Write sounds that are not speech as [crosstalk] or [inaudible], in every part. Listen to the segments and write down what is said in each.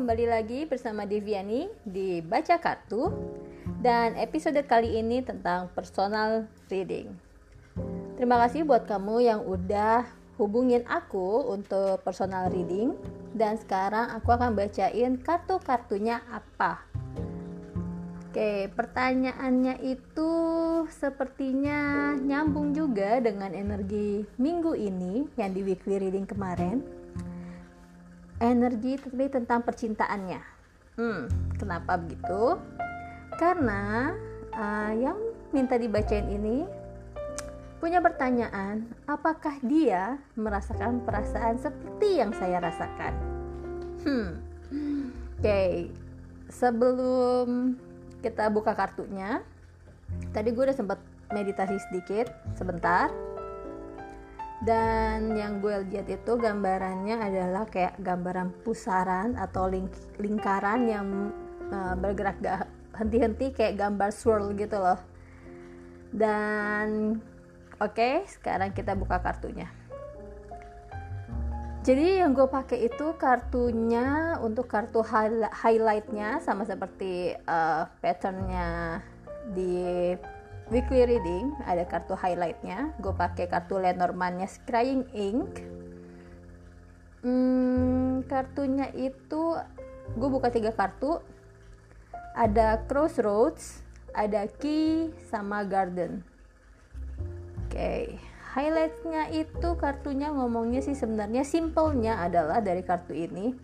kembali lagi bersama Deviani di Baca Kartu. Dan episode kali ini tentang personal reading. Terima kasih buat kamu yang udah hubungin aku untuk personal reading. Dan sekarang aku akan bacain kartu-kartunya apa. Oke, pertanyaannya itu sepertinya nyambung juga dengan energi minggu ini yang di weekly reading kemarin energi tapi tentang percintaannya. Hmm, kenapa begitu? Karena uh, yang minta dibacain ini punya pertanyaan, apakah dia merasakan perasaan seperti yang saya rasakan? Hmm, oke. Okay. Sebelum kita buka kartunya, tadi gue udah sempat meditasi sedikit sebentar dan yang gue lihat itu gambarannya adalah kayak gambaran pusaran atau ling lingkaran yang uh, bergerak gak henti-henti kayak gambar swirl gitu loh. Dan oke okay, sekarang kita buka kartunya. Jadi yang gue pakai itu kartunya untuk kartu highlightnya sama seperti uh, patternnya di weekly reading ada kartu highlightnya. Gue pakai kartu Lenormandnya Scrying Ink. Hmm, kartunya itu gue buka tiga kartu. Ada Crossroads ada Key sama Garden. Oke okay. highlightnya itu kartunya ngomongnya sih sebenarnya simpelnya adalah dari kartu ini.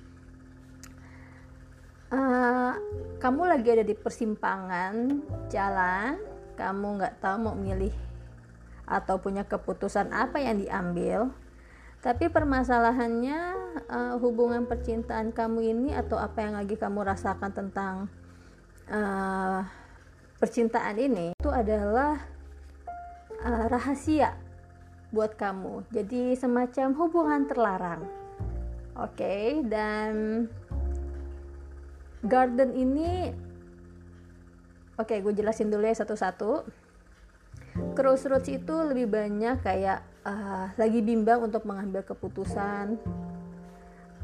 Uh, kamu lagi ada di persimpangan jalan kamu nggak tahu mau milih atau punya keputusan apa yang diambil tapi permasalahannya uh, hubungan percintaan kamu ini atau apa yang lagi kamu rasakan tentang uh, percintaan ini itu adalah uh, rahasia buat kamu jadi semacam hubungan terlarang oke okay? dan garden ini Oke, gue jelasin dulu ya satu-satu. Crossroads itu lebih banyak kayak uh, lagi bimbang untuk mengambil keputusan.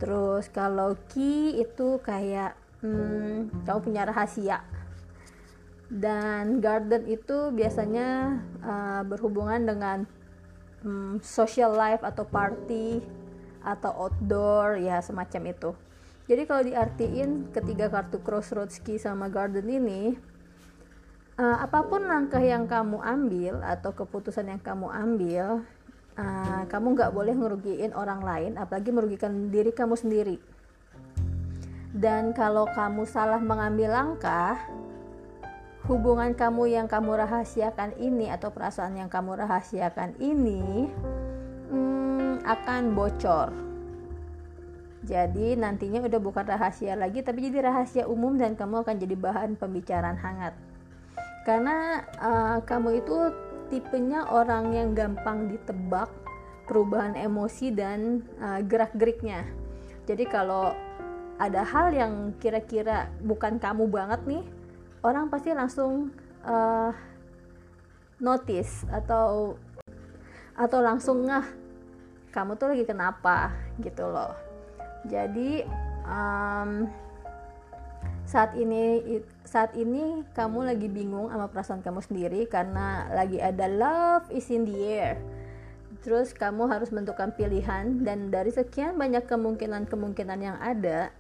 Terus kalau key itu kayak hmm, kamu punya rahasia. Dan garden itu biasanya uh, berhubungan dengan um, social life atau party atau outdoor ya semacam itu. Jadi kalau diartiin ketiga kartu crossroads key sama garden ini uh, apa pun langkah yang kamu ambil atau keputusan yang kamu ambil uh, kamu nggak boleh ngerugiin orang lain apalagi merugikan diri kamu sendiri. Dan kalau kamu salah mengambil langkah hubungan kamu yang kamu rahasiakan ini atau perasaan yang kamu rahasiakan ini hmm, akan bocor. Jadi nantinya udah bukan rahasia lagi tapi jadi rahasia umum dan kamu akan jadi bahan pembicaraan hangat karena uh, kamu itu tipenya orang yang gampang ditebak perubahan emosi dan uh, gerak-geriknya. Jadi kalau ada hal yang kira-kira bukan kamu banget nih, orang pasti langsung uh, notice atau atau langsung ngah kamu tuh lagi kenapa gitu loh. Jadi um, saat ini saat ini kamu lagi bingung sama perasaan kamu sendiri karena lagi ada love is in the air. Terus kamu harus menentukan pilihan dan dari sekian banyak kemungkinan-kemungkinan yang ada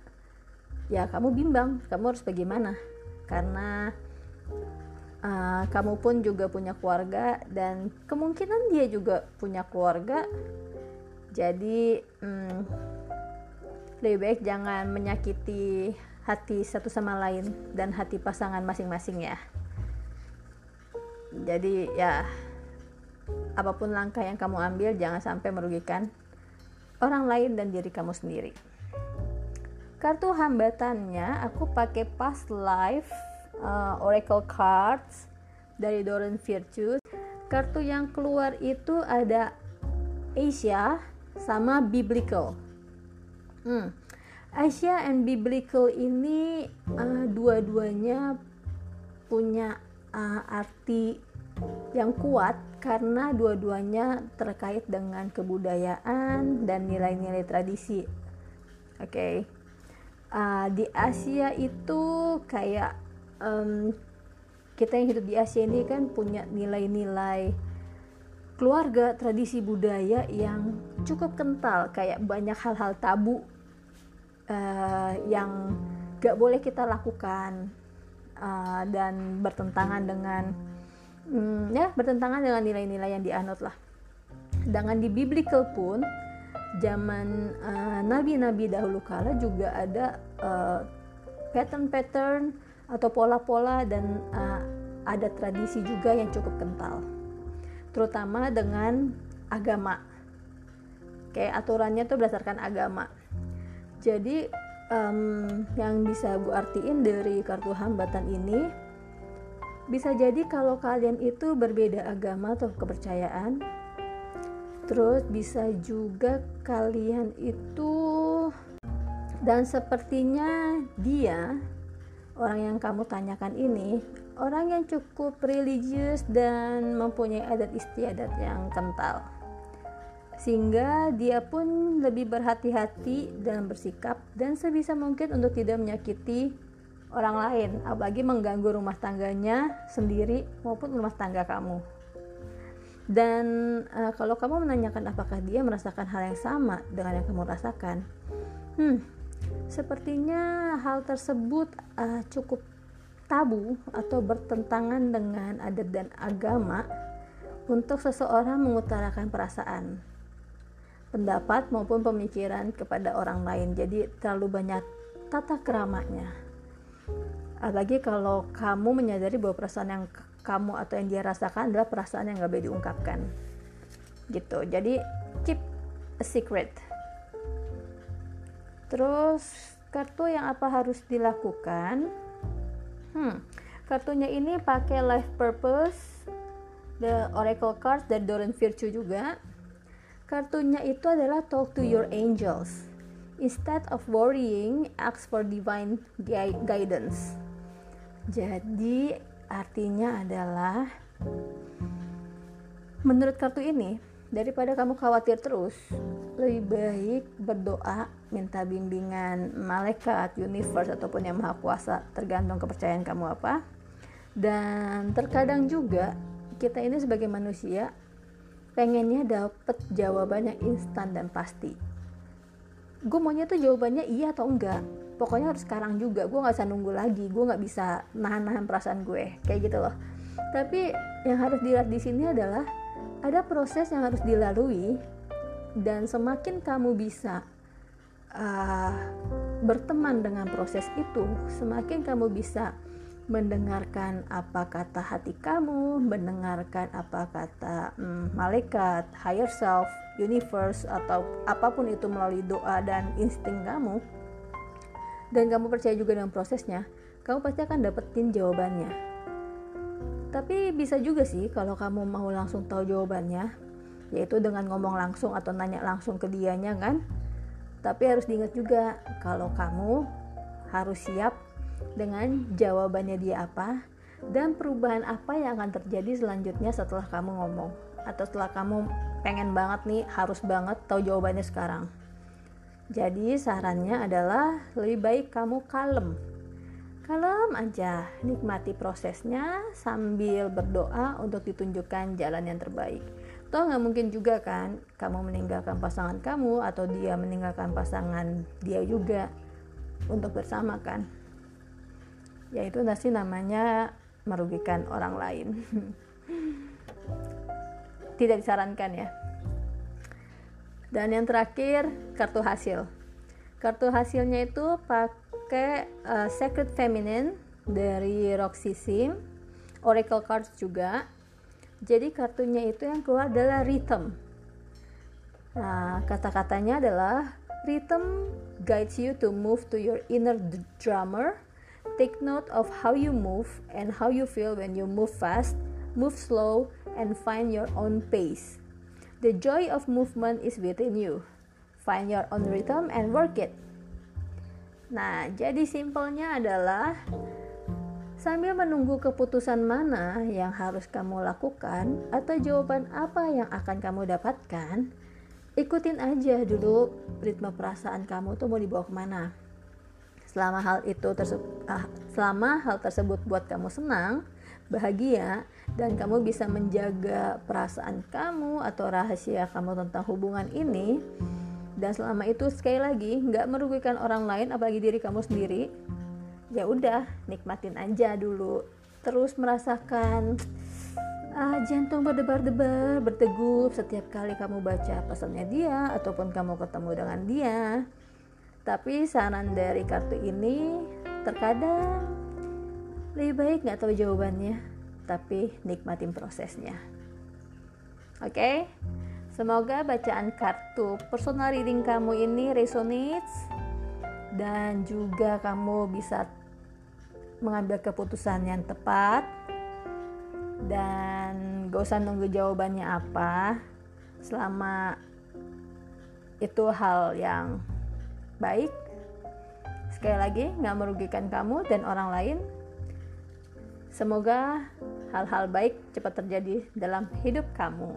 ya kamu bimbang kamu harus bagaimana? Karena uh, kamu pun juga punya keluarga dan kemungkinan dia juga punya keluarga. Jadi hmm, lebih baik jangan menyakiti hati satu sama lain dan hati pasangan masing-masing ya. Jadi ya apa pun langkah yang kamu ambil jangan sampai merugikan orang lain dan diri kamu sendiri. Kartu hambatannya aku pakai past life uh, oracle cards dari Doran Virtues kartu yang keluar itu ada Asia sama biblical. Hmm Asia and Biblical ini uh, dua-duanya punya uh, arti yang kuat karena dua-duanya terkait dengan kebudayaan dan nilai-nilai tradisi. Oke. Okay. uh, di Asia itu kayak um, kita yang hidup di Asia ini kan punya nilai-nilai keluarga tradisi budaya yang cukup kental kayak banyak hal-hal tabu uh, yang gak boleh kita lakukan uh, dan bertentangan dengan um, ya bertentangan dengan nilai-nilai yang dianut lah. Dengan di biblical pun zaman uh, nabi-nabi dahulu kala juga ada pattern-pattern uh, atau pola-pola dan uh, ada tradisi juga yang cukup kental. Terutama dengan agama. Kayak aturannya tuh berdasarkan agama jadi um, yang bisa gue artiin dari kartu hambatan ini bisa jadi kalau kalian itu berbeda agama atau kepercayaan terus bisa juga kalian itu dan sepertinya dia orang yang kamu tanyakan ini orang yang cukup religius dan mempunyai adat istiadat yang kental sehingga dia pun lebih berhati-hati dalam bersikap dan sebisa mungkin untuk tidak menyakiti orang lain. Apalagi mengganggu rumah tangganya sendiri maupun rumah tangga kamu. Dan uh, kalau kamu menanyakan apakah dia merasakan hal yang sama dengan yang kamu rasakan, hmm, sepertinya hal tersebut uh, cukup tabu atau bertentangan dengan adat dan agama untuk seseorang mengutarakan perasaan, pendapat maupun pemikiran kepada orang lain. Jadi terlalu banyak tata keramanya. Apalagi kalau kamu menyadari bahwa perasaan yang kamu atau yang dia rasakan adalah perasaan yang gak boleh diungkapkan. Gitu. Jadi keep a secret. Terus kartu yang apa harus dilakukan? Hmm, kartunya ini pakai life purpose the oracle card dan Doran Virtue juga kartunya itu adalah talk to your angels. Instead of worrying ask for divine guidance. Jadi artinya adalah menurut kartu ini daripada kamu khawatir terus lebih baik berdoa minta bimbingan malaikat universe ataupun yang maha kuasa tergantung kepercayaan kamu apa. Dan terkadang juga kita ini sebagai manusia pengennya dapet jawabannya instan dan pasti. Gue maunya tuh jawabannya iya atau enggak. Pokoknya harus sekarang juga. Gue nggak bisa nunggu lagi. Gue nggak bisa nahan-nahan perasaan gue. Kayak gitu loh. Tapi yang harus dilihat di sini adalah ada proses yang harus dilalui dan semakin kamu bisa uh, berteman dengan proses itu semakin kamu bisa mendengarkan apa kata hati kamu, mendengarkan apa kata hmm, malaikat, higher self, universe atau apa pun itu melalui doa dan insting kamu, dan kamu percaya juga dengan prosesnya, kamu pasti akan dapetin jawabannya. Tapi bisa juga sih kalau kamu mau langsung tahu jawabannya, yaitu dengan ngomong langsung atau nanya langsung ke dianya kan. Tapi harus diingat juga kalau kamu harus siap dengan jawabannya dia apa dan perubahan apa yang akan terjadi selanjutnya setelah kamu ngomong atau setelah kamu pengen banget nih harus banget tahu jawabannya sekarang. Jadi sarannya adalah lebih baik kamu kalem. Kalem aja, nikmati prosesnya sambil berdoa untuk ditunjukkan jalan yang terbaik. Toh nggak mungkin juga kan kamu meninggalkan pasangan kamu atau dia meninggalkan pasangan dia juga untuk bersama kan. Yaitu nasi namanya merugikan orang lain. [laughs] Tidak disarankan ya. Dan yang terakhir, kartu hasil. Kartu hasilnya itu pakai uh, Sacred Feminine dari Roxy Sim, Oracle Cards juga. Jadi kartunya itu yang keluar adalah rhythm. Nah, kata-katanya adalah rhythm guides you to move to your inner drummer. Take note of how you move and how you feel when you move fast, move slow, and find your own pace. The joy of movement is within you. Find your own rhythm and work it. Nah, jadi simpelnya adalah sambil menunggu keputusan mana yang harus kamu lakukan atau jawaban apa yang akan kamu dapatkan, ikutin aja dulu ritme perasaan kamu tuh mau dibawa ke mana. Selama hal itu ah, selama hal tersebut buat kamu senang bahagia dan kamu bisa menjaga perasaan kamu atau rahasia kamu tentang hubungan ini dan selama itu sekali lagi nggak merugikan orang lain apalagi diri kamu sendiri ya udah nikmatin aja dulu. Terus merasakan ah, jantung berdebar-debar berdegup setiap kali kamu baca pesannya dia ataupun kamu ketemu dengan dia tapi saran dari kartu ini terkadang lebih baik nggak tahu jawabannya tapi nikmatin prosesnya oke okay? Semoga bacaan kartu personal reading kamu ini resonates dan juga kamu bisa mengambil keputusan yang tepat dan gak usah nunggu jawabannya apa selama itu hal yang baik sekali lagi nggak merugikan kamu dan orang lain semoga hal-hal baik cepat terjadi dalam hidup kamu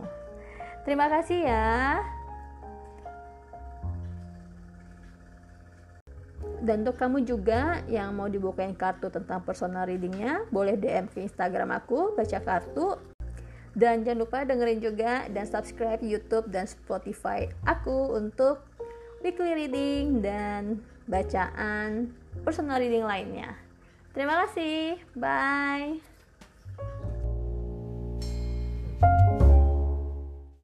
Terima kasih ya. Dan untuk kamu juga yang mau dibukain kartu tentang personal readingnya, boleh DM ke Instagram aku, baca kartu. Dan jangan lupa dengerin juga dan subscribe YouTube dan Spotify aku untuk weekly reading dan bacaan personal reading lainnya. Terima kasih, bye.